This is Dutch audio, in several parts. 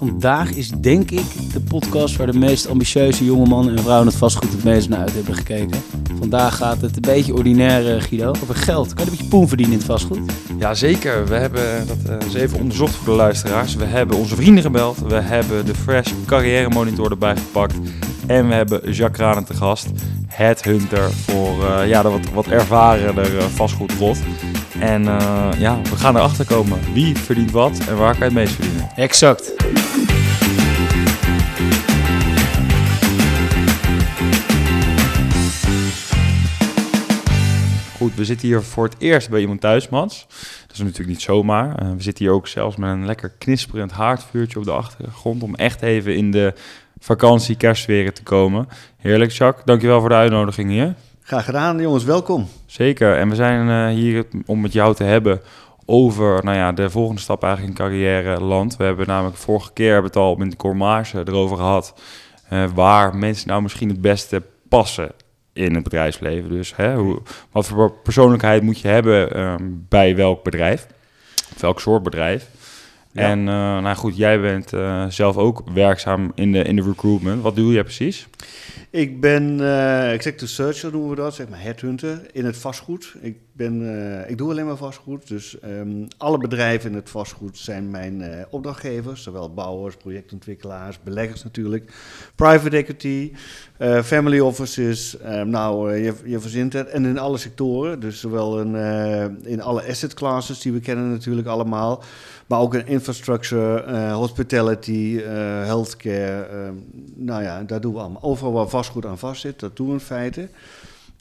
Vandaag is denk ik de podcast waar de meest ambitieuze jonge mannen en vrouwen het vastgoed het meest naar uit hebben gekeken. Vandaag gaat het een beetje ordinair, eh, Guido, over geld. Kan je een beetje poen verdienen in het vastgoed? Ja, zeker. We hebben dat eh, eens even onderzocht voor de luisteraars. We hebben onze vrienden gebeld. We hebben de Fresh Carrière Monitor erbij gepakt. En we hebben Jacques Ranen te gast. Headhunter voor eh, ja, de wat, wat ervarener vastgoedrot. En uh, ja, we gaan erachter komen. Wie verdient wat en waar kan je het meest verdienen? Exact. Goed, we zitten hier voor het eerst bij iemand thuis, Mats. Dat is natuurlijk niet zomaar. Uh, we zitten hier ook zelfs met een lekker knisperend haardvuurtje op de achtergrond... om echt even in de vakantie kerstsferen te komen. Heerlijk, Jacques. Dankjewel voor de uitnodiging hier. Graag gedaan, jongens. Welkom. Zeker. En we zijn uh, hier om met jou te hebben over nou ja, de volgende stap eigenlijk in carrière land. We hebben namelijk vorige keer hebben het al met de Cormarge erover gehad... Uh, waar mensen nou misschien het beste passen in het bedrijfsleven. Dus hè, hoe, wat voor persoonlijkheid moet je hebben uh, bij welk bedrijf? Welk soort bedrijf? Ja. En uh, nou goed, jij bent uh, zelf ook werkzaam in de, in de recruitment. Wat doe jij precies? Ik ben uh, executive searcher, noemen we dat, zeg maar headhunter in het vastgoed. Ik, ben, ik doe alleen maar vastgoed, dus um, alle bedrijven in het vastgoed zijn mijn opdrachtgevers. Zowel bouwers, projectontwikkelaars, beleggers natuurlijk, private equity, family offices. nou, je, je verzint het. En in alle sectoren, dus zowel in, in alle asset classes die we kennen natuurlijk allemaal... Maar ook in infrastructure, uh, hospitality, uh, healthcare. Uh, nou ja, daar doen we allemaal. Overal waar vastgoed aan vast zit, dat doen we in feite.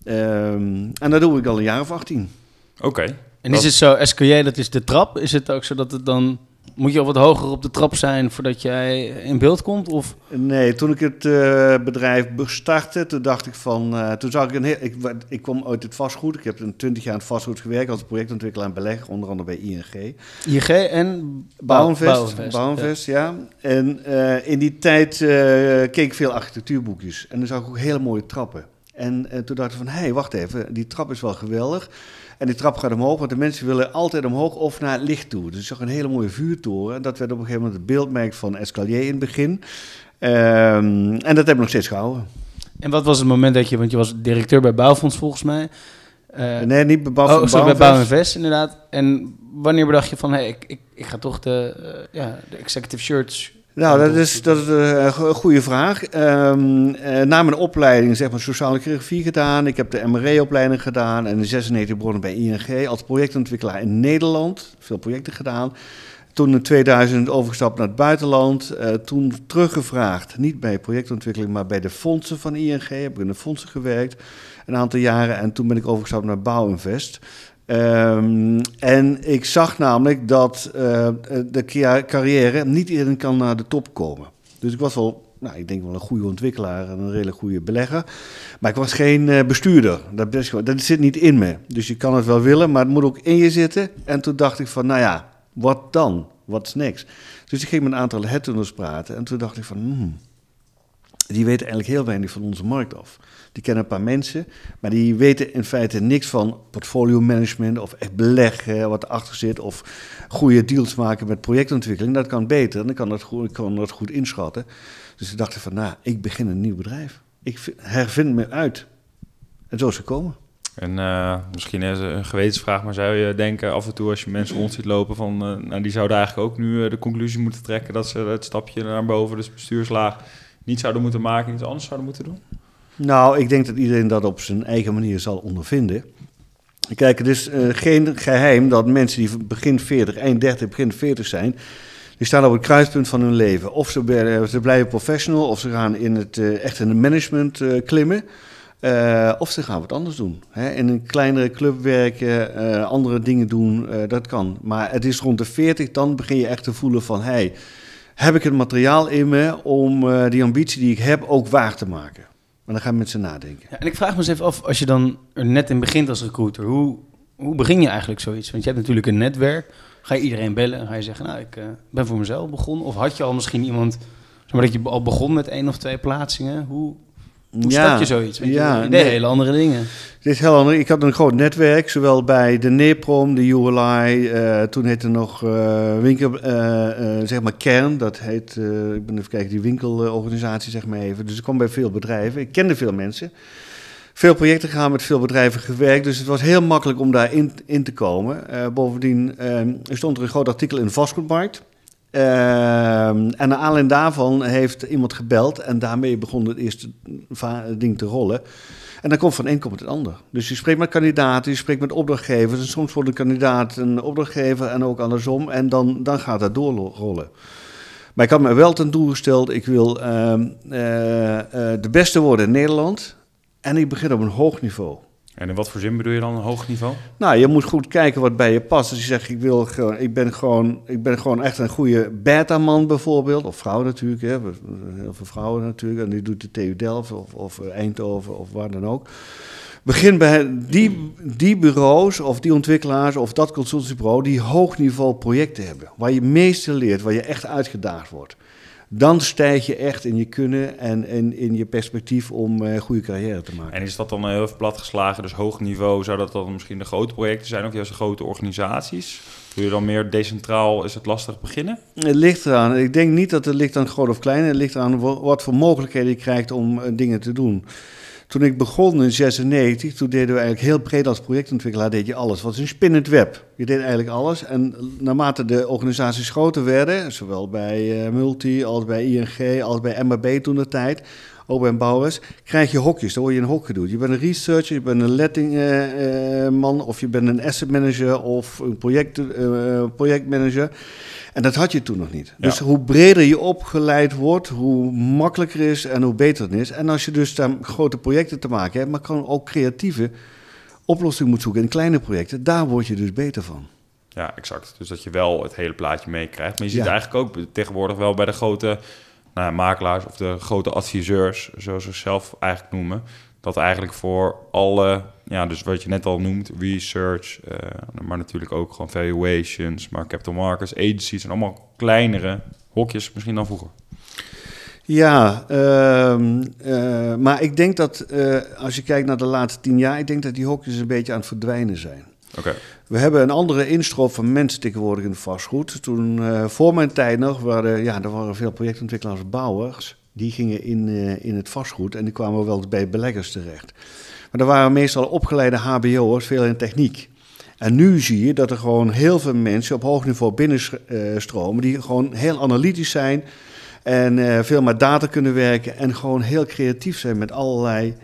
Um, en dat doe ik al een jaar of 18. Oké. Okay. En is het zo, SQJ, dat is de trap? Is het ook zo dat het dan moet je al wat hoger op de trap zijn voordat jij in beeld komt? Of? Nee, toen ik het uh, bedrijf startte, toen dacht ik van... Uh, toen zag ik een heel... Ik, ik kwam uit het vastgoed. Ik heb een twintig jaar in het vastgoed gewerkt als projectontwikkelaar en belegger, onder andere bij ING. ING en Bouwinvest. Bouwinvest, Bouwinvest ja. ja. En uh, in die tijd keek ik veel architectuurboekjes. En dan zag ik ook hele mooie trappen. En toen dacht ik van, hé, hey, wacht even, die trap is wel geweldig. En die trap gaat omhoog, want de mensen willen altijd omhoog of naar het licht toe. Dus ik zag een hele mooie vuurtoren. En dat werd op een gegeven moment het beeldmerk van Escalier in het begin. Um, en dat heb ik nog steeds gehouden. En wat was het moment dat je, want je was directeur bij Bouwfonds volgens mij. Uh, nee, niet bij Bouwfonds. Oh, sorry, bij Bouwinvest inderdaad. En wanneer bedacht je van, hé, hey, ik, ik, ik ga toch de, uh, ja, de executive shirts nou, dat is, dat is een goede vraag. Um, na mijn opleiding, zeg maar, sociale chirurgie gedaan. Ik heb de MRE-opleiding gedaan en in 96 begonnen bij ING als projectontwikkelaar in Nederland. Veel projecten gedaan. Toen in 2000 overgestapt naar het buitenland. Uh, toen teruggevraagd, niet bij projectontwikkeling, maar bij de fondsen van ING. Heb ik in de fondsen gewerkt een aantal jaren. En toen ben ik overgestapt naar Bouwinvest. Um, en ik zag namelijk dat uh, de carrière niet iedereen kan naar de top komen. Dus ik was wel, nou, ik denk wel een goede ontwikkelaar en een redelijk goede belegger. Maar ik was geen uh, bestuurder. Dat, dat zit niet in me. Dus je kan het wel willen, maar het moet ook in je zitten. En toen dacht ik van, nou ja, wat dan? Wat is niks? Dus ik ging met een aantal headhunters praten. En toen dacht ik van, hmm, die weten eigenlijk heel weinig van onze markt af. Die kennen een paar mensen, maar die weten in feite niks van portfolio management of echt beleggen, wat erachter zit, of goede deals maken met projectontwikkeling. Dat kan beter en dan kan dat goed, kan dat goed inschatten. Dus ik dacht van, nou, ik begin een nieuw bedrijf. Ik hervind me uit. En zo is gekomen. En uh, misschien is een gewetensvraag, maar zou je denken af en toe als je mensen rond ziet lopen van, uh, nou, die zouden eigenlijk ook nu uh, de conclusie moeten trekken dat ze het stapje naar boven, dus bestuurslaag, niet zouden moeten maken, iets anders zouden moeten doen? Nou, ik denk dat iedereen dat op zijn eigen manier zal ondervinden. Kijk, het is uh, geen geheim dat mensen die begin 40, eind 30, begin 40 zijn, die staan op het kruispunt van hun leven. Of ze, ze blijven professional, of ze gaan in het, uh, echt in het management klimmen. Of ze gaan wat anders doen. Hè? In een kleinere club werken, andere dingen doen, dat kan. Maar het is rond de 40, dan begin je echt te voelen van... Hey, heb ik het materiaal in me om die ambitie die ik heb ook waar te maken? Maar dan gaan mensen nadenken. Ja, en ik vraag me eens even af, als je dan er net in begint als recruiter, hoe, hoe begin je eigenlijk zoiets? Want je hebt natuurlijk een netwerk. Ga je iedereen bellen en ga je zeggen, nou, ik uh, ben voor mezelf begonnen? Of had je al misschien iemand, zeg dat je al begon met één of twee plaatsingen? Hoe, Hoe start je zoiets? Ja, je nee. hele andere dingen. Dit is heel ander. Ik had een groot netwerk, zowel bij de NEPROM, de ULI, eh, toen heette nog eh, winkel, eh, zeg maar Kern, dat heet, ik ben even kijken, die winkelorganisatie zeg maar even. Dus ik kwam bij veel bedrijven, ik kende veel mensen. Veel projecten gaan met veel bedrijven gewerkt, dus het was heel makkelijk om daar in, in te komen. Bovendien eh, er stond er een groot artikel in de vastgoedmarkt. Ehm, en naar aanleiding daarvan heeft iemand gebeld en daarmee begon het eerste ding te rollen. En dan komt van een komt het ander. Dus je spreekt met kandidaten, je spreekt met opdrachtgevers. En soms wordt een kandidaat een opdrachtgever en ook andersom. En dan, dan gaat dat doorrollen. Maar ik had me wel ten doel gesteld, ik wil ehm, eh, eh, de beste worden in Nederland. En ik begin op een hoog niveau. En in wat voor zin bedoel je dan een hoog niveau? Nou, je moet goed kijken wat bij je past. Als je zegt, ik, wil ik, ben, gewoon, ik ben gewoon echt een goede beta-man bijvoorbeeld. Of vrouw natuurlijk, hè. heel veel vrouwen natuurlijk. En die doet de TU Delft of, of Eindhoven of waar dan ook. Begin bij die, die bureaus of die ontwikkelaars of dat consultancybureau... die hoog niveau projecten hebben. Waar je meeste leert, waar je echt uitgedaagd wordt. Dan stijg je echt in je kunnen en in, in je perspectief om een goede carrière te maken. En is dat dan heel even plat geslagen, dus hoog niveau, zou dat dan misschien de grote projecten zijn, of juist de grote organisaties? Doe je dan meer decentraal, is het lastig beginnen? Het ligt eraan. Ik denk niet dat het ligt aan groot of klein. Het ligt aan wa- wat voor mogelijkheden je krijgt om eh, dingen te doen. Toen ik begon in 96, toen deden we eigenlijk heel breed als projectontwikkelaar deed je alles. Wat is een spinnend web. Je deed eigenlijk alles. En naarmate de organisaties groter werden, zowel bij eh, Multi als bij ING als bij MRB toen de tijd, ook bij Bouwers, krijg je hokjes. Dan word je een hok gedoe. Je bent een researcher, je bent een lettingman of je bent een asset manager of een project, eh, projectmanager. En dat had je toen nog niet. Ja. Dus hoe breder je opgeleid wordt, hoe makkelijker is en hoe beter het is. En als je dus daar grote projecten te maken hebt, maar kan ook creatieve oplossingen moet zoeken in kleine projecten, daar word je dus beter van. Ja, exact. Dus dat je wel het hele plaatje meekrijgt. Maar je ziet Ja. eigenlijk ook tegenwoordig wel bij de grote nou makelaars of de grote adviseurs, zoals ze zelf eigenlijk noemen, dat eigenlijk voor alle, ja, dus wat je net al noemt, research, eh, maar natuurlijk ook gewoon valuations, maar capital markets, agencies en allemaal kleinere hokjes misschien dan vroeger. Ja, ehm, eh, maar ik denk dat eh, als je kijkt naar de laatste tien jaar, ik denk dat die hokjes een beetje aan het verdwijnen zijn. We hebben een andere instroom van mensen tegenwoordig in het vastgoed. Toen, eh, voor mijn tijd nog, waren, ja, er waren veel projectontwikkelaars, bouwers. Die gingen in, eh, in het vastgoed en die kwamen wel bij beleggers terecht. Maar er waren meestal opgeleide hbo'ers, veel in techniek. En nu zie je dat er gewoon heel veel mensen op hoog niveau binnenstromen... die gewoon heel analytisch zijn en eh, veel met data kunnen werken... en gewoon heel creatief zijn met allerlei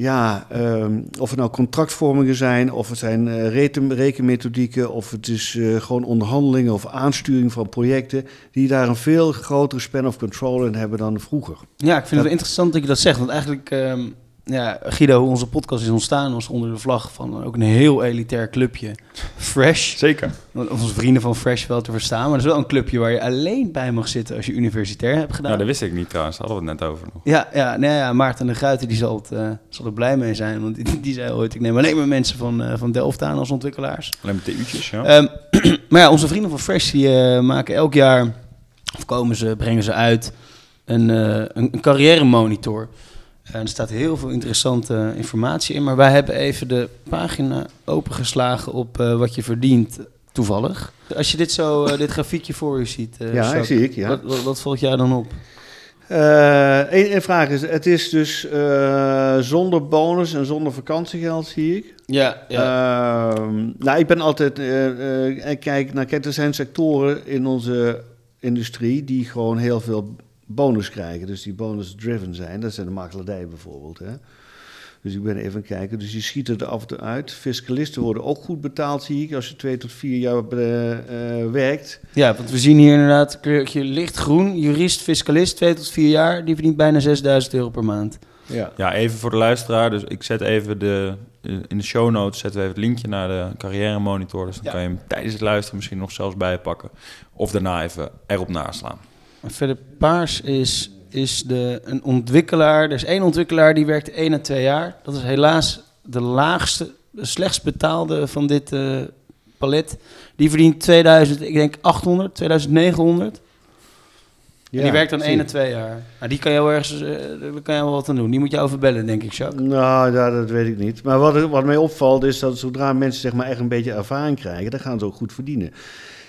ja, ehm, of het nou contractvormingen zijn, of het zijn eh, rekenmethodieken, of het is eh, gewoon onderhandelingen of aansturing van projecten, die daar een veel grotere span of control in hebben dan vroeger. Ja, ik vind het wel interessant dat je dat zegt. Want eigenlijk, ehm, ja, Guido, hoe onze podcast is ontstaan, was onder de vlag van ook een heel elitair clubje. Fresh. Zeker. Onze vrienden van Fresh wel te verstaan. Maar dat is wel een clubje waar je alleen bij mag zitten als je universitair hebt gedaan. Nou, dat wist ik niet trouwens, daar hadden we het net over nog. Ja, ja, nee, ja, Maarten de Gruiten die zal, het, eh, zal er blij mee zijn. Want die, die zei ooit, ik neem alleen maar mensen van, eh, van Delft aan als ontwikkelaars. Alleen met TU'tjes, ja. Ehm, maar ja, onze vrienden van Fresh die, eh, maken elk jaar, of komen ze, brengen ze uit, een, een, een carrière monitor. En er staat heel veel interessante informatie in. Maar wij hebben even de pagina opengeslagen op eh, wat je verdient, toevallig. Als je dit zo, eh, dit grafiekje voor je ziet, eh, Ja, Jacques, zie ik, ja. Wat, wat, wat valt jou dan op? Eén een vraag is, het is dus eh, zonder bonus en zonder vakantiegeld, zie ik. Ja, Ehm, nou, ik ben altijd, eh, eh, kijk, nou, kijk, er zijn sectoren in onze industrie die gewoon heel veel bonus krijgen. Dus die bonus-driven zijn. Dat zijn de makelaardij bijvoorbeeld. Hè? Dus ik ben even aan het kijken. Dus die schieten er af en toe uit. Fiscalisten worden ook goed betaald, zie ik, als je twee tot vier jaar eh, eh, werkt. Ja, want we zien hier inderdaad een kleurtje lichtgroen. Jurist, fiscalist, 2 tot 4 jaar. Die verdient bijna 6000 euro per maand. Ja. Ja, even voor de luisteraar. Dus ik zet even de... In de show notes zetten we even het linkje naar de carrière monitor. Dus dan Ja. kan je hem tijdens het luisteren misschien nog zelfs bijpakken. Of daarna even erop naslaan. Verder paars is, is de, een ontwikkelaar. Er is één ontwikkelaar die werkt 1 à 2 jaar. Dat is helaas de laagste, de slechtst betaalde van dit eh, palet. Die verdient 2000, ik denk 800, 2900. en die werkt dan zie één je. en twee jaar. Nou, die kan je wel ergens, eh, kan je wel wat aan doen. Die moet je overbellen, denk ik, Jacques. Nou, ja, dat weet ik niet. Maar wat, wat mij opvalt is dat zodra mensen zeg maar, echt een beetje ervaring krijgen, dan gaan ze ook goed verdienen.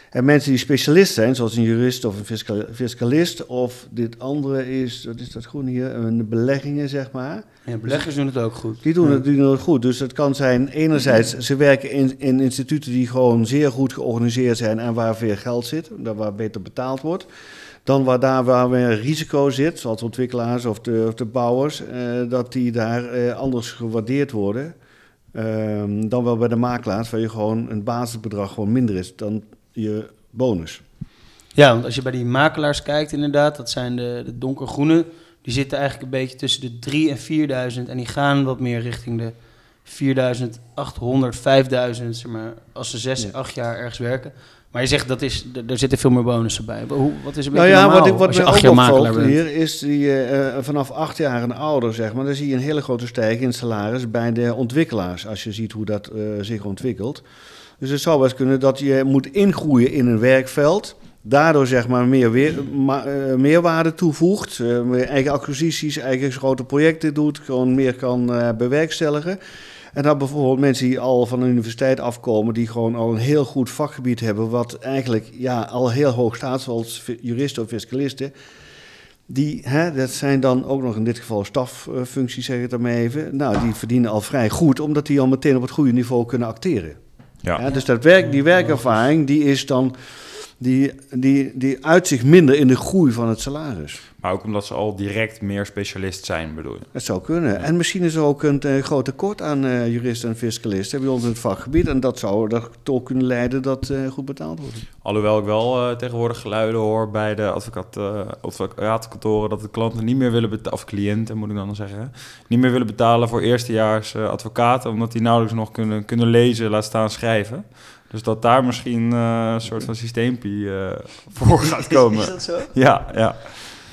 En mensen die specialist zijn, zoals een jurist of een fiscal- fiscalist, of dit andere is, wat is dat groene hier, een beleggingen zeg maar. Ja, beleggers doen het ook goed. Die doen, Ja. het, die doen het goed. Dus het kan zijn, enerzijds, ze werken in, in instituten die gewoon zeer goed georganiseerd zijn en waar veel geld zit, waar beter betaald wordt. Dan waar daar waar weer risico zit, zoals ontwikkelaars of de, of de bouwers, eh, dat die daar eh, anders gewaardeerd worden. Ehm, dan wel bij de makelaars, waar je gewoon een basisbedrag gewoon minder is dan je bonus. Ja, want als je bij die makelaars kijkt, inderdaad, dat zijn de, de donkergroene. Die zitten eigenlijk een beetje tussen de 3 en 4000 en die gaan wat meer richting de 4800, 5000, zeg maar, als ze 6, Ja. 8 jaar ergens werken. Maar je zegt dat is, er zitten veel meer bonussen bij. Hoe, wat is een Nou beetje ja, normaal wat, ik, wat als je me 8 ook jaar makelaar opvalt bent? hier is die, eh, eh, vanaf acht jaar en ouder, zeg maar, dan zie je een hele grote stijging in het salaris bij de ontwikkelaars, als je ziet hoe dat eh, zich ontwikkelt. Dus het zou best kunnen dat je moet ingroeien in een werkveld, daardoor zeg maar meer weer, eh, meerwaarde toevoegt, eh, eigen acquisities, eigen grote projecten doet, gewoon meer kan eh, bewerkstelligen. En dan bijvoorbeeld mensen die al van de universiteit afkomen, die gewoon al een heel goed vakgebied hebben, wat eigenlijk ja, al heel hoog staat, zoals juristen of fiscalisten. Die, hè, dat zijn dan ook nog in dit geval staffuncties, zeg ik het dan maar even. Nou, die verdienen al vrij goed, omdat die al meteen op het goede niveau kunnen acteren. Ja. Dus dat werk, die werkervaring, die is dan, die, die, die uit zich minder in de groei van het salaris. Maar ook omdat ze al direct meer specialist zijn, bedoel je? Dat zou kunnen. En misschien is er ook een eh, groot tekort aan eh, juristen en fiscalisten bij ons in het vakgebied. En dat zou ertoe kunnen leiden dat eh, goed betaald wordt. Alhoewel ik wel tegenwoordig geluiden hoor bij de advocaat, advocatenkantoren dat de klanten niet meer willen betalen, of cliënten moet ik dan zeggen, niet meer willen betalen voor eerstejaars advocaten, omdat die nauwelijks nog kunnen, kunnen lezen, laat staan schrijven. Dus dat daar misschien eh, een soort van systeempie eh, voor gaat komen. Is dat zo? Ja, ja.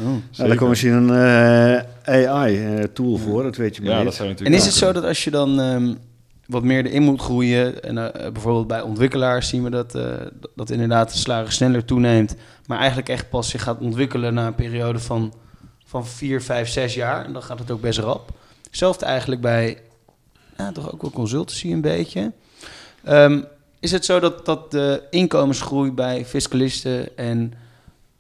Oh. Nou, daar komt misschien een eh, AI-tool voor, dat weet je maar ja, niet. dat zou En is het zo dat als je dan ehm, wat meer erin moet groeien, en eh, bijvoorbeeld bij ontwikkelaars zien we dat, eh, dat inderdaad de salaris sneller toeneemt, maar eigenlijk echt pas zich gaat ontwikkelen na een periode van, van 4, 5, 6 jaar. En dan gaat het ook best rap. Hetzelfde eigenlijk bij ja, toch ook wel consultancy een beetje. Ehm, is het zo dat, dat de inkomensgroei bij fiscalisten en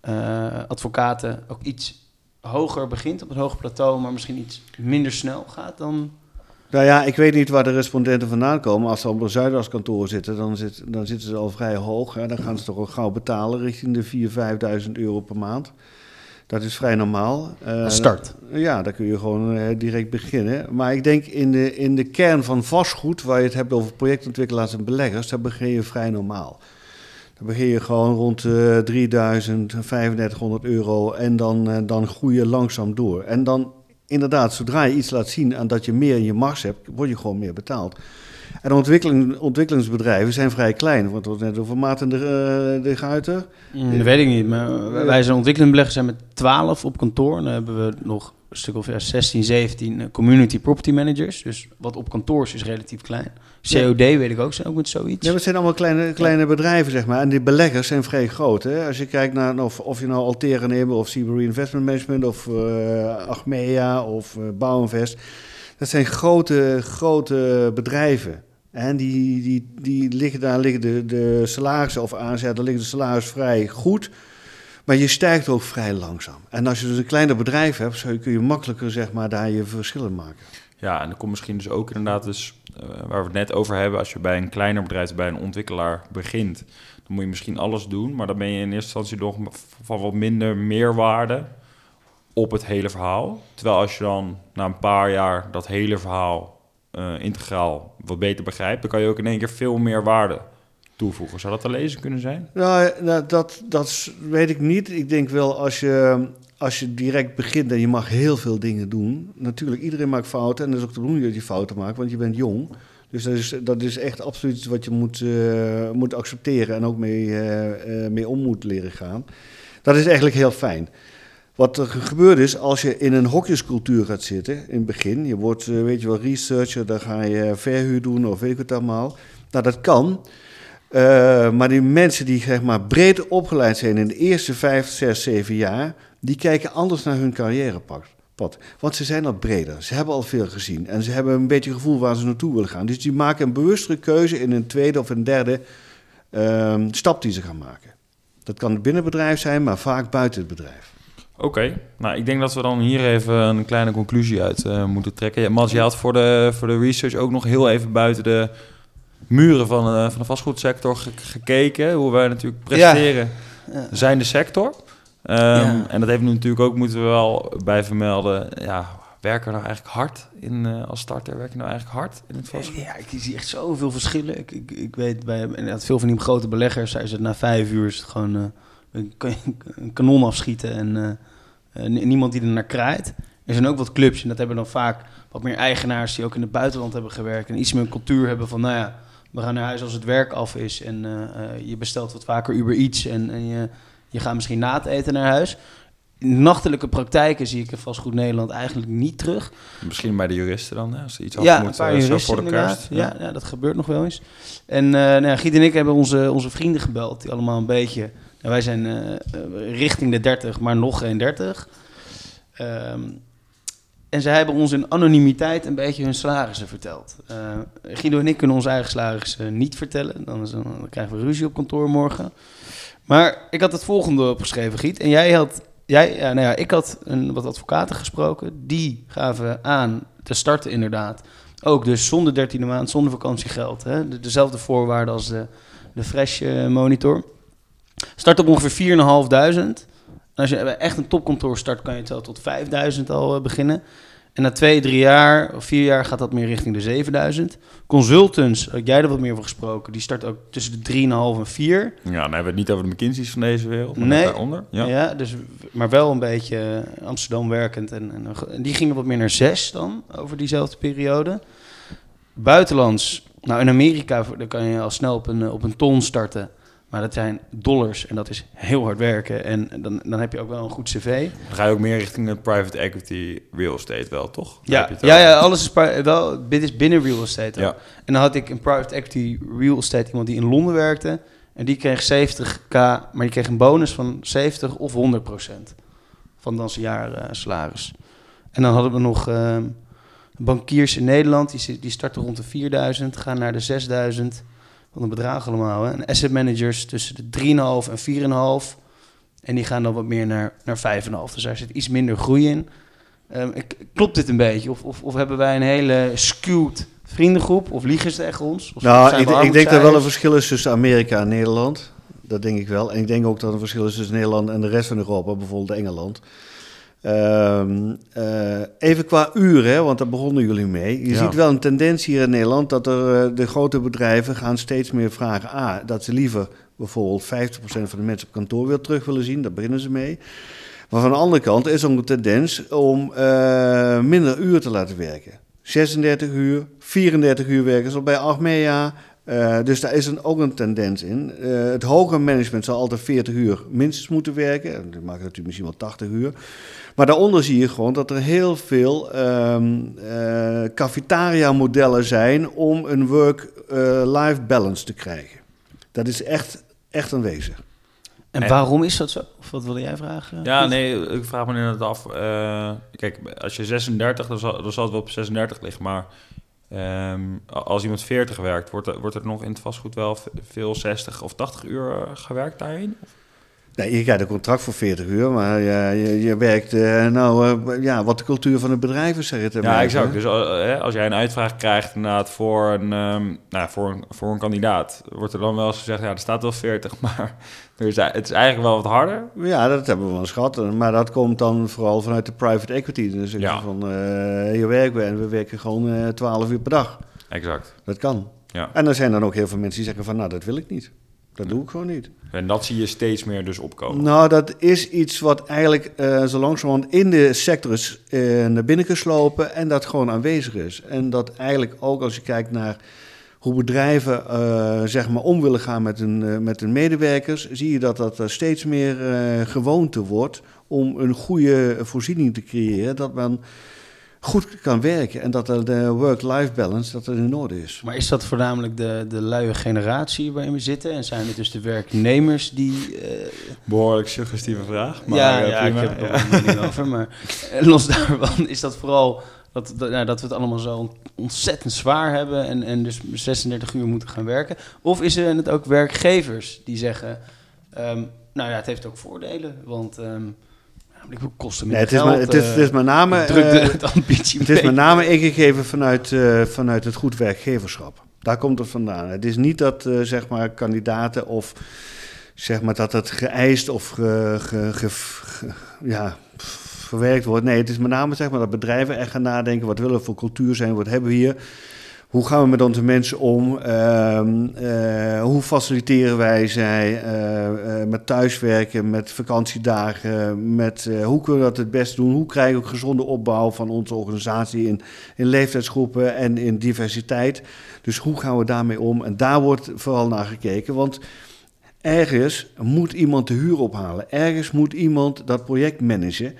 eh, advocaten ook iets hoger begint op het hoge plateau, maar misschien iets minder snel gaat dan Nou ja, ik weet niet waar de respondenten vandaan komen. Als ze op een Zuidaskantoor zitten, dan, zit, dan zitten ze al vrij hoog. Dan gaan ze toch al gauw betalen richting de 4.000, 5.000 euro per maand. Dat is vrij normaal. Als start. Ja, daar kun je gewoon eh, direct beginnen. Maar ik denk in de, in de kern van vastgoed, waar je het hebt over projectontwikkelaars en beleggers, daar begin je vrij normaal. Dan begin je gewoon rond eh 3000, 3500 euro en dan, eh, dan groei je langzaam door. En dan inderdaad, zodra je iets laat zien aan dat je meer in je mars hebt, word je gewoon meer betaald. En ontwikkeling, ontwikkelingsbedrijven zijn vrij klein. Want we hadden het net over Maarten de, eh, de Guiter. Mm, dat weet ik niet, maar wij- zijn ontwikkelend belegger zijn met 12 op kantoor. En dan hebben we nog een stuk of ja, 16, 17 eh, community property managers. Dus wat op kantoor is, is relatief klein. COD weet ik ook, zijn ook met zoiets. Ja, het zijn allemaal kleine, kleine bedrijven, zeg maar. En die beleggers zijn vrij groot. Hè? Als je kijkt naar of, of je nou Altera neemt, of Seabury Investment Management, of eh Achmea, of eh Bouwinvest. Dat zijn grote, grote bedrijven. En die, die, die liggen, daar liggen de, de salarissen, of aanzetten, liggen de salaris vrij goed. Maar je stijgt ook vrij langzaam. En als je dus een kleiner bedrijf hebt, zo kun je makkelijker zeg maar, daar je verschillen maken. Ja, en er komt misschien dus ook inderdaad dus, eh, waar we het net over hebben, als je bij een kleiner bedrijf, bij een ontwikkelaar begint, dan moet je misschien alles doen, maar dan ben je in eerste instantie nog van wat minder meerwaarde op het hele verhaal. Terwijl als je dan na een paar jaar dat hele verhaal eh, integraal wat beter begrijpt, dan kan je ook in één keer veel meer waarde toevoegen. Zou dat te lezen kunnen zijn? Nou, nou, dat, dat weet ik niet. Ik denk wel als je, als je direct begint en je mag heel veel dingen doen. Natuurlijk, iedereen maakt fouten. En dat is ook de bedoeling dat je fouten maakt, want je bent jong. Dus dat is, dat is echt absoluut wat je moet, eh, moet accepteren en ook mee, eh, eh, mee om moet leren gaan. Dat is eigenlijk heel fijn. Wat er gebeurt is, als je in een hokjescultuur gaat zitten, in het begin, je wordt, eh, weet je wel, researcher, dan ga je verhuur doen of weet ik het allemaal. Nou, dat kan. Eh, maar die mensen die zeg maar, breed opgeleid zijn in de eerste vijf, zes, zeven jaar, die kijken anders naar hun carrièrepad. Want ze zijn al breder, ze hebben al veel gezien en ze hebben een beetje gevoel waar ze naartoe willen gaan. Dus die maken een bewustere keuze in een tweede of een derde ehm, stap die ze gaan maken. Dat kan binnen het bedrijf zijn, maar vaak buiten het bedrijf. Oké, nou ik denk dat we dan hier even een kleine conclusie uit eh, moeten trekken. Ja, Mats, je had voor de, voor de research ook nog heel even buiten de muren van, uh, van de vastgoedsector ge- gekeken. Hoe wij natuurlijk presteren Ja. zijn de sector. Ehm, Ja. En dat heeft nu natuurlijk ook, moeten we wel bij vermelden, ja, werken we nou eigenlijk hard in, eh, als starter? Werken we nou eigenlijk hard in het vastgoed? Ja, ik zie echt zoveel verschillen. Ik, ik, ik weet bij veel van die grote beleggers, zijn ze na vijf uur is het gewoon eh, een, ka- een kanon afschieten en eh, eh, ni- niemand die er naar kraait. Er zijn ook wat clubs en dat hebben dan vaak wat meer eigenaars die ook in het buitenland hebben gewerkt en iets meer een cultuur hebben van, nou ja, we gaan naar huis als het werk af is en eh, je bestelt wat vaker Uber Eats en, en je, je gaat misschien na het eten naar huis. Nachtelijke praktijken zie ik in vastgoed Nederland eigenlijk niet terug. Misschien bij de juristen dan, hè, als ze iets af Ja, moeten, een paar juristen voor de kerst. Ja, ja, dat gebeurt nog wel eens. En eh nou ja, Giet en ik hebben onze, onze vrienden gebeld, die allemaal een beetje... nou, wij zijn eh, eh, richting de 30, maar nog geen 30. Ehm, en zij hebben ons in anonimiteit een beetje hun salarissen verteld. Eh, Guido en ik kunnen onze eigen salarissen niet vertellen. Dan, dan krijgen we ruzie op kantoor morgen. Maar ik had het volgende opgeschreven, Giet. En jij had... Jij, ja, nou ja, ik had een, wat advocaten gesproken. Die gaven aan te starten inderdaad. Ook dus zonder dertiende maand, zonder vakantiegeld. Hè? De- dezelfde voorwaarden als de, de Fresh Monitor. Start op ongeveer 4.500. En als je echt een topkantoor start, kan je het wel tot 5.000 al eh, beginnen. En na twee, drie jaar of vier jaar gaat dat meer richting de 7000. Consultants, had jij er wat meer over gesproken, die starten ook tussen de 3,5 en 4. Ja, dan hebben we het niet over de McKinsey's van deze wereld, maar Nee. daaronder. Ja. Ja. dus, maar wel een beetje eh, Amsterdam werkend. En, en, en die gingen wat meer naar 6 dan, over diezelfde periode. Buitenlands, nou in Amerika daar kan je al snel op een, eh, op een ton starten. Maar dat zijn dollars en dat is heel hard werken. En dan, dan heb je ook wel een goed cv. Dan ga je ook meer richting de private equity real estate wel, toch? Ja, ja, ja, alles is wel, dit is binnen real estate. Ja. En dan had ik een private equity real estate iemand die in Londen werkte. En die kreeg 70k, maar die kreeg een bonus van 70 of 100 procent van dan zijn jaar eh, salaris. En dan hadden we nog ehm, bankiers in Nederland, die, die starten rond de 4000, gaan naar de 6000. Wat een bedrag allemaal. Hè? En asset managers tussen de 3,5 en 4,5. En die gaan dan wat meer naar, naar 5,5. Dus daar zit iets minder groei in. Ehm, klopt dit een beetje? Of, of, of hebben wij een hele skewed vriendengroep? Of liegen ze tegen ons? Of Nou, ik, denk dat er wel een verschil is tussen Amerika en Nederland. Dat denk ik wel. En ik denk ook dat er een verschil is tussen Nederland en de rest van Europa, bijvoorbeeld Engeland. Ehm, eh, even qua uren, want daar begonnen jullie mee. Je Ja. ziet wel een tendens hier in Nederland dat er, eh, de grote bedrijven gaan steeds meer vragen. A, dat ze liever bijvoorbeeld 50% van de mensen op kantoor weer terug willen zien. Daar beginnen ze mee. Maar van de andere kant is er ook een tendens om eh, minder uren te laten werken. 36 uur, 34 uur werken, zoals bij Achmea. Dus daar is een, ook een tendens in. Het hoger management zal altijd 40 uur minstens moeten werken. En Dat maakt natuurlijk misschien wel 80 uur. Maar daaronder zie je gewoon dat er heel veel ehm eh, cafetaria-modellen zijn om een work-life balance te krijgen. Dat is echt, echt aanwezig. En waarom is dat zo? Of wat wilde jij vragen? Ja, nee, ik vraag me inderdaad af. eh, kijk, als je 36, dan zal, dan zal het wel op 36 liggen. Maar ehm, als iemand 40 werkt, wordt er, wordt er nog in het vastgoed wel veel 60 of 80 uur eh, gewerkt daarin? Nee, je krijgt een contract voor 40 uur, maar je, je, je werkt eh, nou, eh, ja, wat de cultuur van het bedrijf is, zeg het Ja, exact. Dus eh, eh, als jij een uitvraag krijgt inderdaad voor een, ehm, nou, voor, een, voor een kandidaat, wordt er dan wel eens gezegd, ja, er staat wel 40, maar er het is eigenlijk wel wat harder. Ja, dat hebben we wel eens gehad. Maar dat komt dan vooral vanuit de private equity. Dus Ja. van, eh hier werken we en we werken gewoon eh 12 uur per dag. Exact. Dat kan. Ja. En er zijn dan ook heel veel mensen die zeggen van, nou, dat wil ik niet. Dat doe ik gewoon niet. En dat zie je steeds meer dus opkomen. Nou, dat is iets wat eigenlijk eh zo langzamerhand in de sector is eh, naar binnen geslopen en dat gewoon aanwezig is. En dat eigenlijk ook als je kijkt naar hoe bedrijven eh, zeg maar om willen gaan met hun, met hun medewerkers, zie je dat dat steeds meer gewoonte wordt om een goede voorziening te creëren. Dat men goed kan werken. En dat er de work-life balance dat er in orde is. Maar is dat voornamelijk de, de luie generatie waarin we zitten? En zijn het dus de werknemers die... eh, Behoorlijk suggestieve vraag. Maar ja, eh, ja ik heb er Ja. een mening over. Maar eh, los daarvan is dat vooral dat, dat, nou, dat we het allemaal zo ontzettend zwaar hebben... En, en dus 36 uur moeten gaan werken. Of is er het ook werkgevers die zeggen... ehm, nou ja, het heeft ook voordelen, want... ehm ik bedoel, kosten Nee, minder het, is maar, geld. het, is, het is eh, met name... het drukt de, eh, de ambitie Het is met name ingegeven vanuit, eh, vanuit het goed werkgeverschap. Daar komt het vandaan. Het is niet dat eh, zeg maar kandidaten of zeg maar dat het geëist of ge- ge- ge- ge- ja, verwerkt wordt. Nee, het is met name zeg maar dat bedrijven echt gaan nadenken: wat willen we voor cultuur zijn? Wat hebben we hier? Hoe gaan we met onze mensen om? Ehm, eh, hoe faciliteren wij zij eh, met thuiswerken, met vakantiedagen? Met, hoe kunnen we dat het best doen? Hoe krijgen we gezonde opbouw van onze organisatie in, in leeftijdsgroepen en in diversiteit? Dus hoe gaan we daarmee om? En daar wordt vooral naar gekeken, want ergens moet iemand de huur ophalen. Ergens moet iemand dat project managen.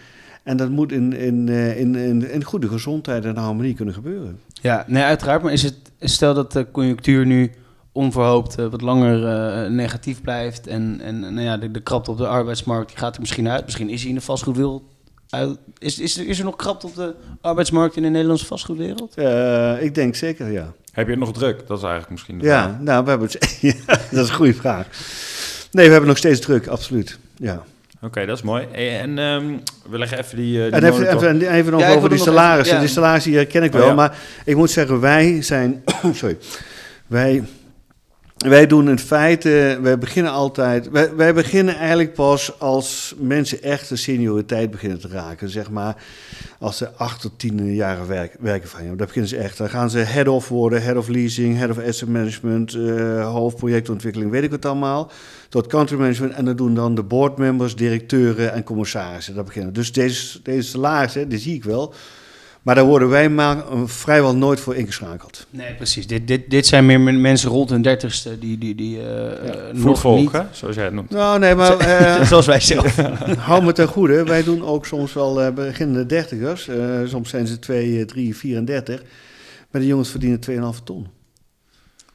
En dat moet in, in, eh, in, in, in goede gezondheid en harmonie kunnen gebeuren. Ja, nee, uiteraard. Maar is het, stel dat de conjunctuur nu onverhoopt eh, wat langer eh, negatief blijft en, en nou ja, de, de krapte op de arbeidsmarkt die gaat er misschien uit. Misschien is hij in de vastgoedwereld uit. Is, is, er, is er nog krapte op de arbeidsmarkt in de Nederlandse vastgoedwereld? Eh, ik denk zeker, ja. Heb je het nog druk? Dat is eigenlijk misschien de Ja, vraag. nou, we hebben het, ja, dat is een goede vraag. Nee, we hebben nog steeds druk, absoluut. Ja. Oké, dat is mooi. Hey, En ehm, we leggen even die, eh, die En even, even, even nog Ja, over die salarissen. even- ja. Die salarissen die ken ik Oh, wel, ja. maar ik moet zeggen, wij zijn... sorry. Wij, wij doen in feite... Wij beginnen altijd... Wij, wij beginnen eigenlijk pas als mensen echt de senioriteit beginnen te raken. Zeg maar als ze acht tot tien jaren werk, werken van je. Dan beginnen ze echt. Dan gaan ze head-off worden, head of leasing, head of asset management, eh hoofdprojectontwikkeling, weet ik het allemaal. Tot country management. En dat doen dan de boardmembers, directeuren en commissarissen. Dat beginnen. Dus deze, deze salarissen, die zie ik wel. Maar daar worden wij maar, eh, vrijwel nooit voor ingeschakeld. Nee, precies. Dit, dit, dit zijn meer men- mensen rond hun dertigste die, die, die nog niet... hè? zoals jij het noemt. Nou, nee, maar eh, Zoals wij zelf. hou me ten goede. Wij doen ook soms wel eh, beginnende dertigers. eh, soms zijn ze 2, 3, 34. Maar de jongens verdienen 2,5 ton.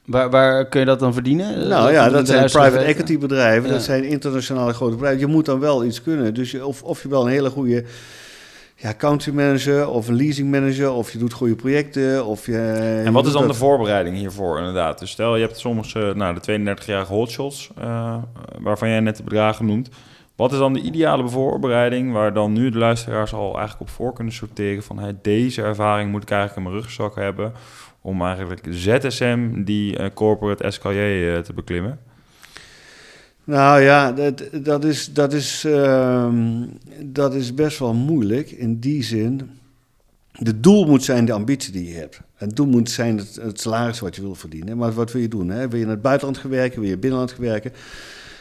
Waar, waar kun je dat dan verdienen? Nou ja, dat zijn private weten? equity bedrijven. Ja. Dat zijn internationale grote bedrijven. Je moet dan wel iets kunnen. Dus je, of, of je wel een hele goede ja, country manager of een leasing manager. Of je doet goede projecten. Of je, En wat is dan de voorbereiding hiervoor inderdaad? Dus stel je hebt soms eh, nou, de 32-jarige hotshots, eh, waarvan jij net de bedragen noemt. Wat is dan de ideale voorbereiding waar dan nu de luisteraars al eigenlijk op voor kunnen sorteren van hey, deze ervaring moet ik eigenlijk in mijn rugzak hebben om eigenlijk ZSM, die eh, corporate escalier, eh, te beklimmen? Nou ja, dat, dat, is, dat, is, ehm, dat is best wel moeilijk in die zin. De doel moet zijn de ambitie die je hebt. Het doel moet zijn het, salaris wat je wil verdienen. Maar wat wil je doen? Hè? Wil je in het buitenland gaan werken? Wil je binnenland gaan werken?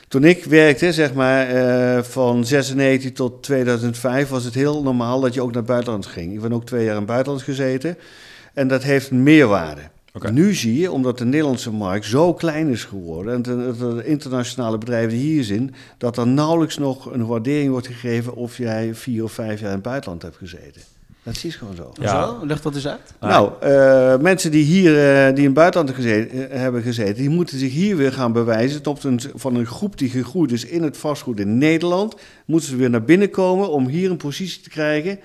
Toen ik werkte, zeg maar, eh, van 96 tot 2005, was het heel normaal dat je ook naar het buitenland ging. Ik ben ook twee jaar in het buitenland gezeten. En dat heeft een meerwaarde. Nu zie je, omdat de Nederlandse markt zo klein is geworden... en de, de internationale bedrijven die hier zijn... dat er nauwelijks nog een waardering wordt gegeven... of jij vier of vijf jaar in het buitenland hebt gezeten. Dat is gewoon zo. Ja. Zo, leg dat eens uit. Nou, eh, mensen die hier eh, die in het buitenland gezeten, eh, hebben gezeten, die moeten zich hier weer gaan bewijzen. Tot een, van een groep die gegroeid is in het vastgoed in Nederland, moeten ze weer naar binnen komen om hier een positie te krijgen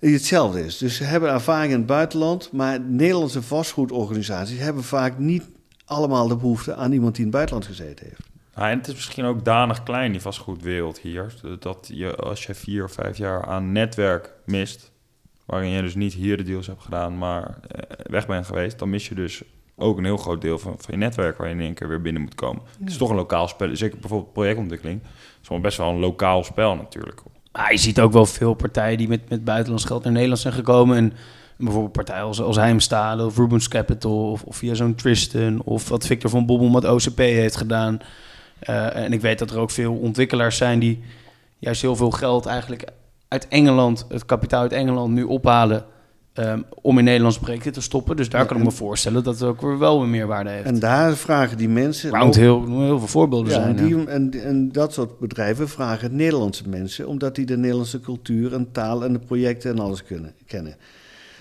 die hetzelfde is. Dus ze hebben ervaring in het buitenland, maar Nederlandse vastgoedorganisaties hebben vaak niet allemaal de behoefte aan iemand die in het buitenland gezeten heeft. Nou, en het is misschien ook danig klein, die vastgoedwereld hier. Dat je als je vier of vijf jaar aan netwerk mist, waarin je dus niet hier de deals hebt gedaan, maar eh, weg bent geweest, dan mis je dus ook een heel groot deel van, van je netwerk waar je in één keer weer binnen moet komen. Het is toch een lokaal spel. Zeker bijvoorbeeld projectontwikkeling. Het is wel best wel een lokaal spel natuurlijk. Maar je ziet ook wel veel partijen die met, met buitenlands geld naar Nederland zijn gekomen. En bijvoorbeeld partijen als, als Heimstade of Rubens Capital of, of via zo'n Tristan of wat Victor van Bobbel met OCP heeft gedaan. Eh, en ik weet dat er ook veel ontwikkelaars zijn die juist heel veel geld eigenlijk uit Engeland, het kapitaal uit Engeland nu ophalen ehm, om in Nederlandse projecten te stoppen. Dus daar Ja, kan ik me voorstellen dat het ook weer wel een meerwaarde heeft. En daar vragen die mensen... Moet heel, heel veel voorbeelden Ja, zijn. en, ja. die, en, en dat soort bedrijven vragen Nederlandse mensen, omdat die de Nederlandse cultuur en taal en de projecten en alles kunnen, kennen.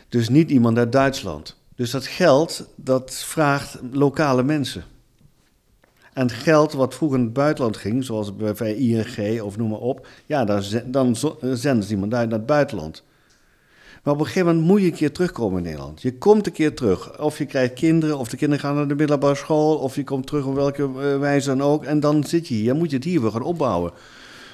Dus niet iemand uit Duitsland. Dus dat geld, dat vraagt lokale mensen. En geld wat vroeger in het buitenland ging, zoals bij ING of noem maar op, ja, dan, dan zenden ze iemand uit naar het buitenland. Maar op een gegeven moment moet je een keer terugkomen in Nederland. Je komt een keer terug. Of je krijgt kinderen, of de kinderen gaan naar de middelbare school, of je komt terug op welke eh, wijze dan ook. En dan zit je hier. Dan moet je het hier weer gaan opbouwen.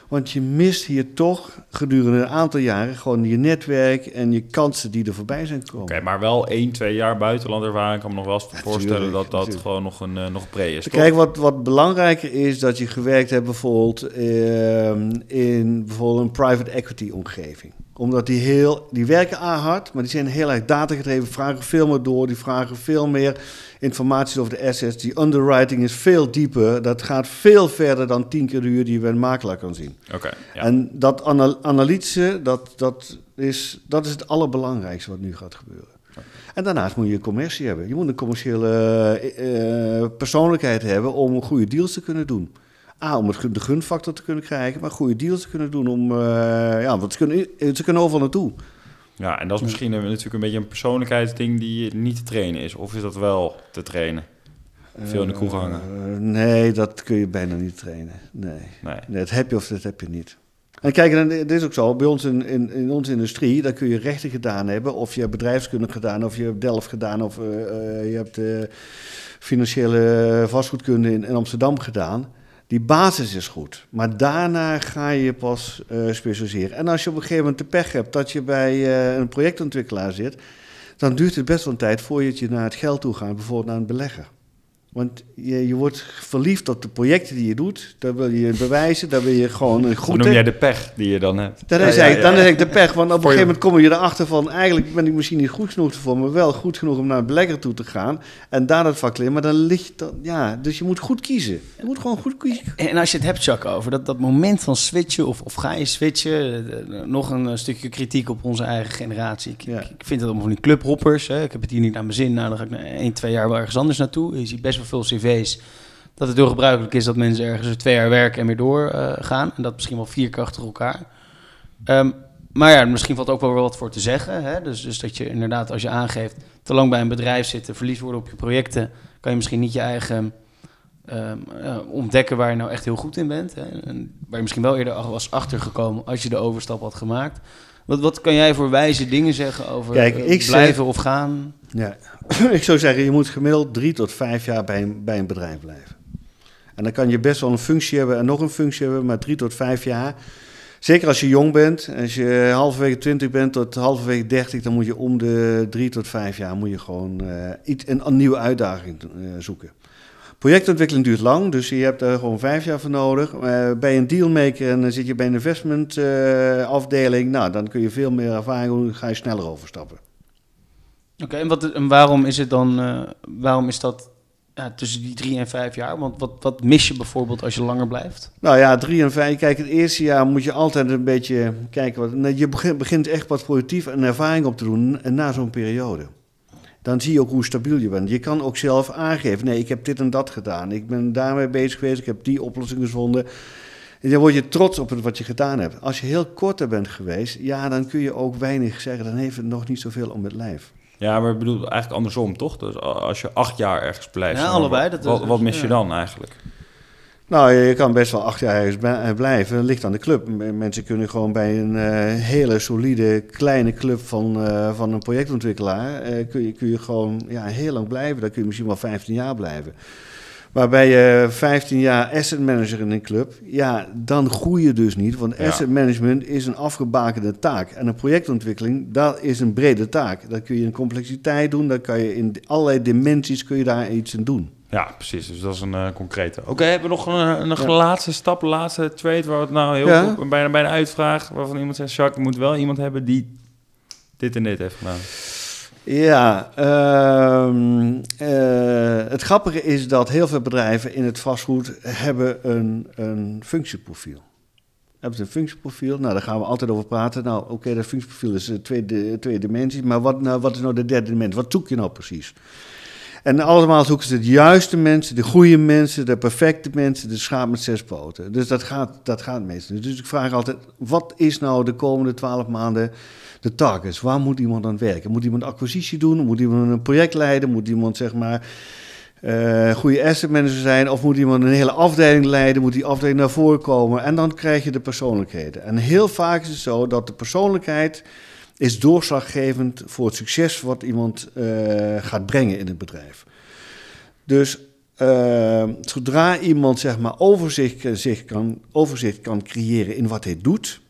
Want je mist hier toch gedurende een aantal jaren gewoon je netwerk en je kansen die er voorbij zijn gekomen. Oké, maar wel één, twee jaar buitenland ervaring. kan me nog wel eens voorstellen dat dat gewoon nog een, uh, nog pre is. Kijk, wat, wat belangrijker is dat je gewerkt hebt bijvoorbeeld uh, in bijvoorbeeld een private equity omgeving omdat die heel, die werken hard, maar die zijn heel erg datagedreven, vragen veel meer door, die vragen veel meer informatie over de assets. Die underwriting is veel dieper, dat gaat veel verder dan tien keer de uur die je bij een makelaar kan zien. Oké. ja. En dat analytische, dat, dat, is, dat is het allerbelangrijkste wat nu gaat gebeuren. En daarnaast moet je commercie hebben. Je moet een commerciële uh, persoonlijkheid hebben om goede deals te kunnen doen. A, om het, de gunfactor te kunnen krijgen, maar goede deals te kunnen doen om, uh, ja, want ze kunnen, ze kunnen overal naartoe. Ja, en dat is misschien een, natuurlijk een beetje een persoonlijkheidsding die niet te trainen is. Of is dat wel te trainen? Veel in de kroeg hangen? Uh, nee, dat kun je bijna niet trainen. Nee. nee. nee. dat heb je of dat heb je niet. En kijk, dit is ook zo, bij ons in, in, in onze industrie, dan kun je rechten gedaan hebben, of je hebt bedrijfskunde gedaan, of je hebt Delft gedaan, of uh, je hebt financiële vastgoedkunde in, in Amsterdam gedaan. Die basis is goed, maar daarna ga je pas uh, specialiseren. En als je op een gegeven moment de pech hebt dat je bij uh, een projectontwikkelaar zit, dan duurt het best wel een tijd voordat je naar het geld toe gaat, bijvoorbeeld naar een belegger. Want je, je wordt verliefd op de projecten die je doet. Daar wil je bewijzen, daar wil je gewoon een goed. noem jij de pech die je dan hebt. Dat is, ja, ja, Dan is ik de pech, want op een gegeven moment kom je erachter van... eigenlijk ben ik misschien niet goed genoeg voor, maar wel goed genoeg om naar een belegger toe te gaan. En daar dat vak leren. Maar dan ligt je dan... Ja, dus je moet goed kiezen. Je moet gewoon goed kiezen. En als je het hebt, Jacques, over dat, dat moment van switchen of, of ga je switchen... nog een, stukje kritiek op onze eigen generatie. Ik, ik vind het allemaal van die clubhoppers. Hè. Ik heb het hier niet naar mijn zin. Nou, dan ga ik 1, 2 jaar wel ergens anders naartoe. Je ziet best wel veel cv's dat het heel gebruikelijk is dat mensen ergens twee jaar werken en weer doorgaan. Uh, en dat misschien wel vier keer achter elkaar. Um, maar ja, misschien valt ook wel wat voor te zeggen. Hè? Dus, dus dat je inderdaad, als je aangeeft, te lang bij een bedrijf zitten, verlies worden op je projecten, kan je misschien niet je eigen um, uh, ontdekken waar je nou echt heel goed in bent. Hè? En waar je misschien wel eerder was achtergekomen als je de overstap had gemaakt. Wat, wat kan jij voor wijze dingen zeggen over Kijk, uh, ik blijven zeg, of gaan? Ja, ik zou zeggen, je moet gemiddeld drie tot vijf jaar bij een, bij een bedrijf blijven. En dan kan je best wel een functie hebben en nog een functie hebben, maar drie tot vijf jaar. Zeker als je jong bent, als je halverwege 20 bent tot halverwege 30, dan moet je om de drie tot vijf jaar moet je gewoon uh, iets, een, nieuwe uitdaging uh, zoeken. Projectontwikkeling duurt lang, dus je hebt er gewoon vijf jaar voor nodig. Uh, bij een dealmaker en dan zit je bij een investment afdeling, nou, dan kun je veel meer ervaring doen, ga je sneller overstappen. Oké, en, wat, en waarom is het dan, waarom is dat ja, tussen die drie en vijf jaar? Want wat, wat mis je bijvoorbeeld als je langer blijft? Nou ja, drie en vijf. Kijk, het eerste jaar moet je altijd een beetje kijken. Wat, je begint, echt wat productief en ervaring op te doen na zo'n periode. Dan zie je ook hoe stabiel je bent. Je kan ook zelf aangeven: nee, ik heb dit en dat gedaan. Ik ben daarmee bezig geweest. Ik heb die oplossing gevonden. En dan word je trots op wat je gedaan hebt. Als je heel kort er bent geweest, ja, dan kun je ook weinig zeggen. Dan heeft het nog niet zoveel om het lijf. Ja, maar ik bedoel eigenlijk andersom, toch? Dus als je acht jaar ergens blijft, ja, allebei, dat wat, wat mis ja. je dan eigenlijk? Nou, je kan best wel acht jaar ergens blijven. Dat ligt aan de club. Mensen kunnen gewoon bij een uh, hele solide kleine club van, uh, van een projectontwikkelaar... Uh, kun, je, kun je gewoon ja, heel lang blijven. Dan kun je misschien wel 15 jaar blijven. Waarbij je 15 jaar asset manager in een club, ja, dan groei je dus niet. Want asset management is een afgebakende taak. En een projectontwikkeling, dat is een brede taak. Dat kun je in complexiteit doen, dan kan je in allerlei dimensies kun je daar iets in doen. Ja, precies. Dus dat is een uh, concrete. Oké, okay, hebben we nog een, een ja. laatste stap, laatste tweet, waar het nou heel ja. goed, bijna bij een uitvraag, waarvan iemand zegt, Jacques, je moet wel iemand hebben die dit en dit heeft gedaan. Ja, uh, uh, het grappige is dat heel veel bedrijven in het vastgoed hebben een, een functieprofiel. Hebben ze een functieprofiel? Nou, daar gaan we altijd over praten. Nou, oké, dat functieprofiel is twee, twee dimensies, maar wat, nou, wat is nou de derde dimensie? Wat zoek je nou precies? En allemaal zoeken ze de juiste mensen, de goede mensen, de perfecte mensen, de schaap met zes poten. Dus dat gaat, dat gaat meestal. Dus ik vraag altijd, wat is nou de komende twaalf maanden de targets? Waar moet iemand aan werken? Moet iemand acquisitie doen? Moet iemand een project leiden? Moet iemand zeg maar uh, goede asset manager zijn? Of moet iemand een hele afdeling leiden? Moet die afdeling naar voren komen? En dan krijg je de persoonlijkheden. En heel vaak is het zo dat de persoonlijkheid is doorslaggevend voor het succes wat iemand uh, gaat brengen in het bedrijf. Dus uh, zodra iemand zeg maar overzicht, zich kan, overzicht kan creëren in wat hij doet,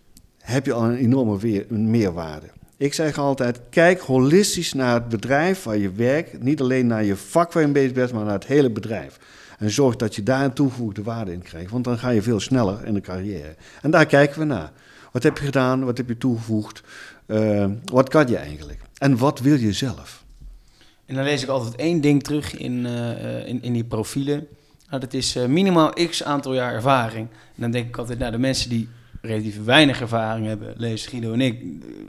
heb je al een enorme weer, een meerwaarde. Ik zeg altijd, kijk holistisch naar het bedrijf waar je werkt. Niet alleen naar je vak waar je bezig bent, maar naar het hele bedrijf. En zorg dat je daar een toegevoegde waarde in krijgt. Want dan ga je veel sneller in de carrière. En daar kijken we naar. Wat heb je gedaan? Wat heb je toegevoegd? Uh, wat kan je eigenlijk? En wat wil je zelf? En dan lees ik altijd één ding terug in, uh, in, in die profielen. Nou, dat is minimaal x aantal jaar ervaring. En dan denk ik altijd, nou, de mensen die relatief weinig ervaring hebben, lees Guido en ik,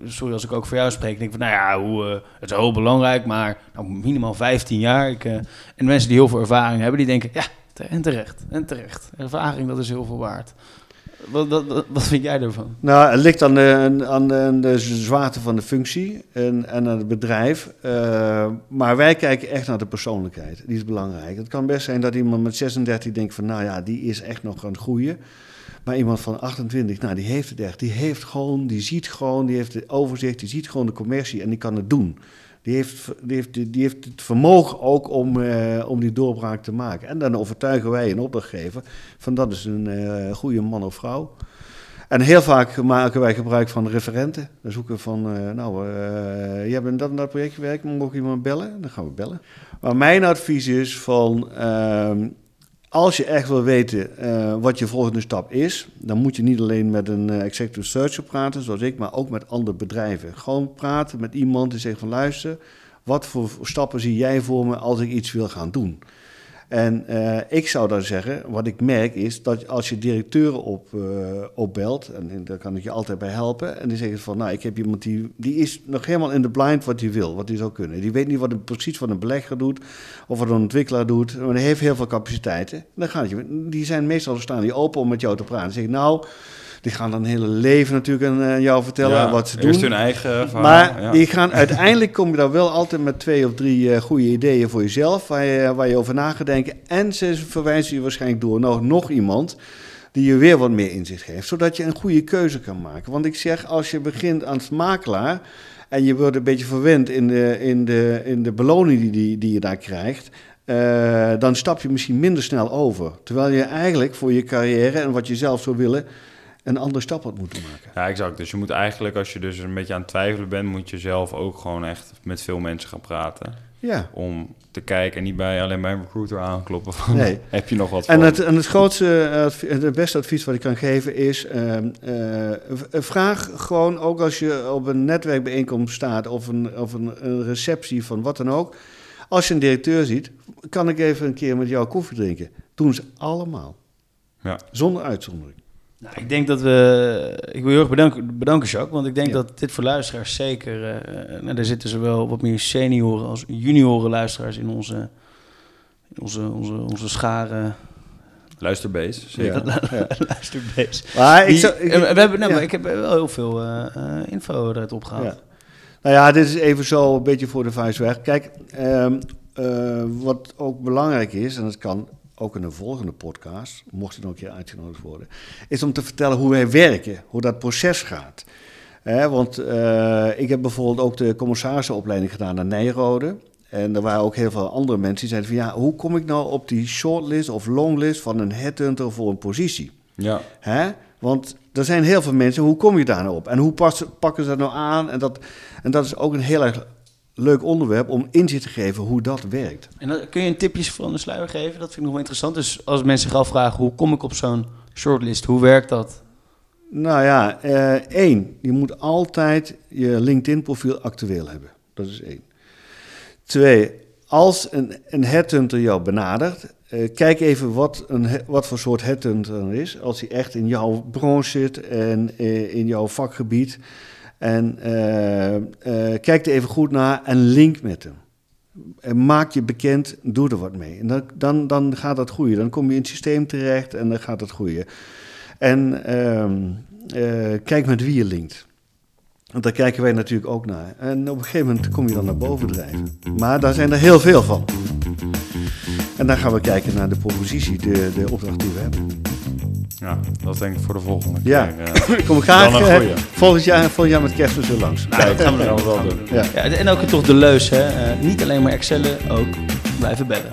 sorry als ik ook voor jou spreek, denk van, nou ja, hoe, uh, het is heel belangrijk, maar nou, minimaal 15 jaar. Ik, uh, en mensen die heel veel ervaring hebben, die denken, ja, en terecht, en terecht. Ervaring, dat is heel veel waard. Wat, wat, vind jij ervan? Nou, het ligt aan de, aan de, zwaarte van de functie en, en aan het bedrijf. Uh, maar wij kijken echt naar de persoonlijkheid. Die is belangrijk. Het kan best zijn dat iemand met 36 denkt van... nou ja, die is echt nog aan het groeien. Maar iemand van 28, nou, die heeft het echt. Die heeft gewoon, die ziet gewoon, die heeft het overzicht, die ziet gewoon de commercie en die kan het doen. Die heeft, die heeft, die heeft het vermogen ook om, uh, om die doorbraak te maken. En dan overtuigen wij een opdrachtgever van dat is een uh, goede man of vrouw. En heel vaak maken wij gebruik van referenten. Dan zoeken we van, uh, nou, je hebt in dat en dat project gewerkt, mogen iemand bellen? Dan gaan we bellen. Maar mijn advies is van, ehm, als je echt wil weten uh, wat je volgende stap is, dan moet je niet alleen met een uh, executive searcher praten, zoals ik, maar ook met andere bedrijven. Gewoon praten met iemand die zegt van luister, wat voor stappen zie jij voor me als ik iets wil gaan doen? En uh, ik zou dan zeggen, wat ik merk is dat als je directeuren op, uh, opbelt, en, daar kan ik je altijd bij helpen, en die zeggen van, nou, ik heb iemand die, die is nog helemaal in de blind wat hij wil, wat hij zou kunnen. Die weet niet wat een, precies wat een belegger doet, of wat een ontwikkelaar doet, maar hij heeft heel veel capaciteiten. Dan gaat je, die zijn meestal staan die open om met jou te praten. Dan zeg ik, nou, die gaan dan hele leven natuurlijk aan uh, jou vertellen ja, wat ze doen. Eerst hun eigen verhaal. Maar ja. die gaan, uiteindelijk kom je daar wel altijd met twee of drie uh, goede ideeën voor jezelf, waar je, waar je over na gaat denken. En ze verwijzen je waarschijnlijk door nog, nog iemand die je weer wat meer inzicht geeft, zodat je een goede keuze kan maken. Want ik zeg, als je begint aan het makelaar en je wordt een beetje verwend in de, in de, in de beloning die, die, die je daar krijgt, uh, dan stap je misschien minder snel over. Terwijl je eigenlijk voor je carrière en wat je zelf zou willen, een andere stap had moeten maken. Ja, exact. Dus je moet eigenlijk, als je dus een beetje aan het twijfelen bent, moet je zelf ook gewoon echt met veel mensen gaan praten. Ja. Om te kijken en niet bij alleen bij een recruiter aankloppen van, Nee. heb je nog wat En het, en het grootste, eh, het beste advies wat ik kan geven is: ehm, eh, v- vraag gewoon, ook als je op een netwerkbijeenkomst staat of een, of een, een receptie van wat dan ook. Als je een directeur ziet, kan ik even een keer met jou koffie drinken. Doen ze allemaal. Ja. Zonder uitzondering. Nou, ik denk dat we. Ik wil je heel erg bedanken, bedanken Jacques. Want ik denk Ja. dat dit voor luisteraars zeker. eh nou, daar zitten zowel wat meer senioren als junioren luisteraars in onze, in onze, onze, onze scharen Luisterbeest, zeker. Ja, ja. luisterbeest. Maar ik zou, we hebben, nou, ja. maar ik heb wel heel veel eh, eh, info eruit opgehaald. Ja. Nou ja, dit is even zo een beetje voor de vuist weg. Kijk, ehm, eh, wat ook belangrijk is, en dat kan ook in een volgende podcast, mocht het nog een keer uitgenodigd worden, is om te vertellen hoe wij werken, hoe dat proces gaat. Want eh, ik heb bijvoorbeeld ook de commissarissenopleiding gedaan aan Nijrode. En er waren ook heel veel andere mensen die zeiden van ja, hoe kom ik nou op die shortlist of longlist van een headhunter voor een positie? Ja. Hè? Want er zijn heel veel mensen, hoe kom je daar nou op? En hoe pakken ze dat nou aan? En dat, en dat is ook een heel erg leuk onderwerp om inzicht te geven hoe dat werkt. En dan, kun je een tipjes van de sluier geven? Dat vind ik nog wel interessant. Dus als mensen zich afvragen, hoe kom ik op zo'n shortlist? Hoe werkt dat? Nou ja, eh, één, je moet altijd je LinkedIn-profiel actueel hebben. Dat is één. Twee, als een, een headhunter jou benadert, eh, kijk even wat, een, wat voor soort headhunter er is. Als hij echt in jouw branche zit en eh, in jouw vakgebied. En eh, eh, kijk er even goed naar en link met hem. En maak je bekend, doe er wat mee. En dan, dan, dan gaat dat groeien. Dan kom je in het systeem terecht en dan gaat dat groeien. En ehm, eh, kijk met wie je linkt. Want daar kijken wij natuurlijk ook naar. En op een gegeven moment kom je dan naar boven drijven. Maar daar zijn er heel veel van. En dan gaan we kijken naar de propositie, de, de opdracht die we hebben. Ja, dat denk ik voor de volgende Ja. keer. eh. Ik kom graag Dan eh, volgend, jaar, volgend jaar met kerst weer langs. Nou, dat gaan we we wel doen. Ja. Ja, en ook toch de leus, hè? Eh, niet alleen maar excellen, ook blijven bellen.